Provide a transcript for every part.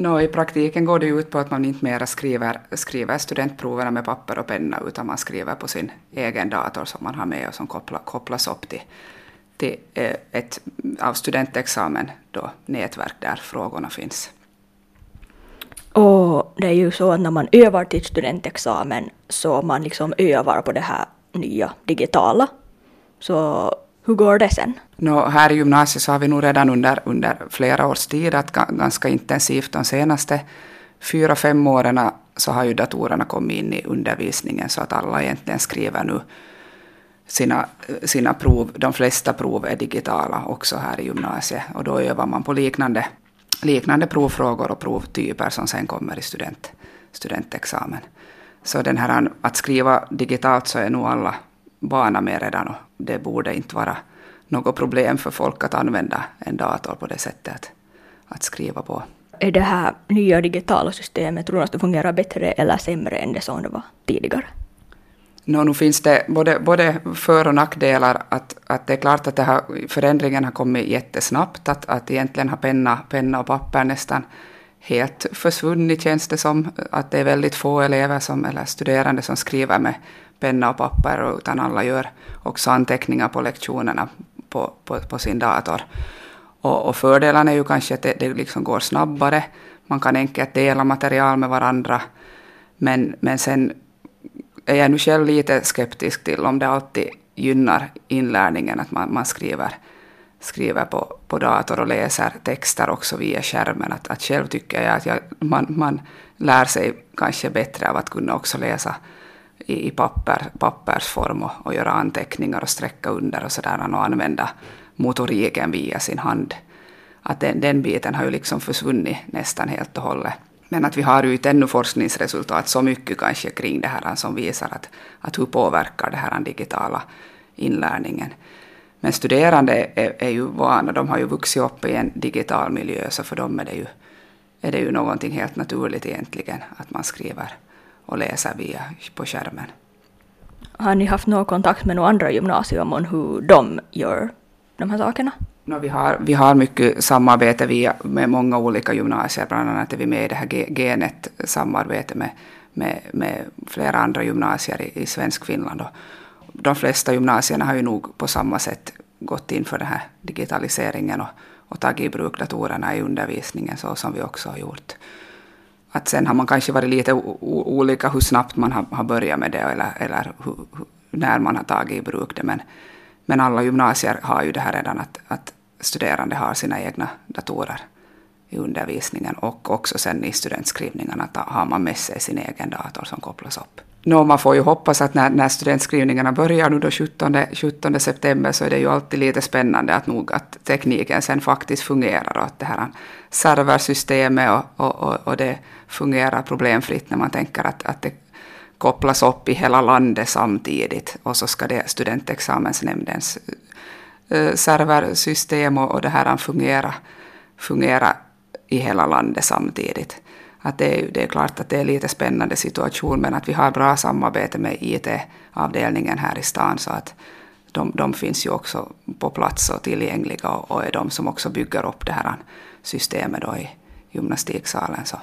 No, I praktiken går det ut på att man inte mera skriver, skriver studentproverna med papper och penna utan man skriver på sin egen dator som man har med och som koppla, kopplas upp till, till eh, ett av studentexamen då, nätverk där frågorna finns. Och det är ju så att när man övar till studentexamen så man liksom övar på det här nya digitala. Så hur går det sen? No, här i gymnasiet så har vi nog redan under, under flera års tid att ganska intensivt de senaste fyra, fem åren så har ju datorerna kommit in i undervisningen så att alla egentligen skriver nu sina, sina prov. De flesta prov är digitala också här i gymnasiet och då övar man på liknande, liknande provfrågor och provtyper som sen kommer i student, studentexamen. Så den här att skriva digitalt så är nog alla vana med redan och det borde inte vara något problem för folk att använda en dator på det sättet att, att skriva på. Är det här nya digitala systemet, tror du att det fungerar bättre eller sämre än det som det var tidigare? No, nu finns det både, både för och nackdelar. Att, att det är klart att det här, förändringen har kommit jättesnabbt. Att, att egentligen har penna, penna och papper nästan helt försvunnit känns det som. Att det är väldigt få elever som, eller studerande som skriver med penna och papper utan alla gör också anteckningar på lektionerna på, på, på sin dator. Och, och fördelen är ju kanske att det, det liksom går snabbare. Man kan enkelt dela material med varandra. Men, men sen är jag nu själv lite skeptisk till om det alltid gynnar inlärningen att man, man skriver, skriver på, på dator och läser texter också via skärmen. Att, att själv tycker jag att jag, man, man lär sig kanske bättre av att kunna också läsa i, i papper, pappersform och, och göra anteckningar och sträcka under och sådär och använda motoriken via sin hand. Att den, den biten har ju liksom försvunnit nästan helt och hållet. Men att vi har ju ännu forskningsresultat så mycket kanske kring det här som visar att, att hur påverkar det här den digitala inlärningen. Men studerande är, är ju vana, de har ju vuxit upp i en digital miljö så för dem är det ju, är det ju någonting helt naturligt egentligen att man skriver och läser via på skärmen. Har ni haft någon kontakt med några andra gymnasier om hur de gör de här sakerna? No, vi, har, vi har mycket samarbete via, med många olika gymnasier, bland annat är vi med i det här G-net-samarbetet med, med, med flera andra gymnasier i, i svensk Finland. Och de flesta gymnasierna har ju nog på samma sätt gått in för den här digitaliseringen och, och tagit i bruk datorerna i undervisningen så som vi också har gjort. Att sen har man kanske varit lite olika hur snabbt man har, har börjat med det eller, eller hur, när man har tagit i bruk det. Men, men alla gymnasier har ju det här redan att, att studerande har sina egna datorer i undervisningen och också sen i studentskrivningarna har man med sig sin egen dator som kopplas upp. No, man får ju hoppas att när, när studentskrivningarna börjar nu då 17, 17 september så är det ju alltid lite spännande att nog att tekniken sen faktiskt fungerar och att det här serversystemet och, och, och, och det fungerar problemfritt när man tänker att, att det kopplas upp i hela landet samtidigt och så ska det studentexamensnämndens uh, serversystem och, och det här fungera, fungera i hela landet samtidigt att det, är, det är klart att det är lite spännande situation, men att vi har bra samarbete med IT-avdelningen här i stan, så att de, de finns ju också på plats och tillgängliga och, och är de som också bygger upp det här systemet då i gymnastiksalen. Så,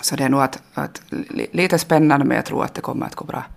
så det är nog att, att, lite spännande, men jag tror att det kommer att gå bra.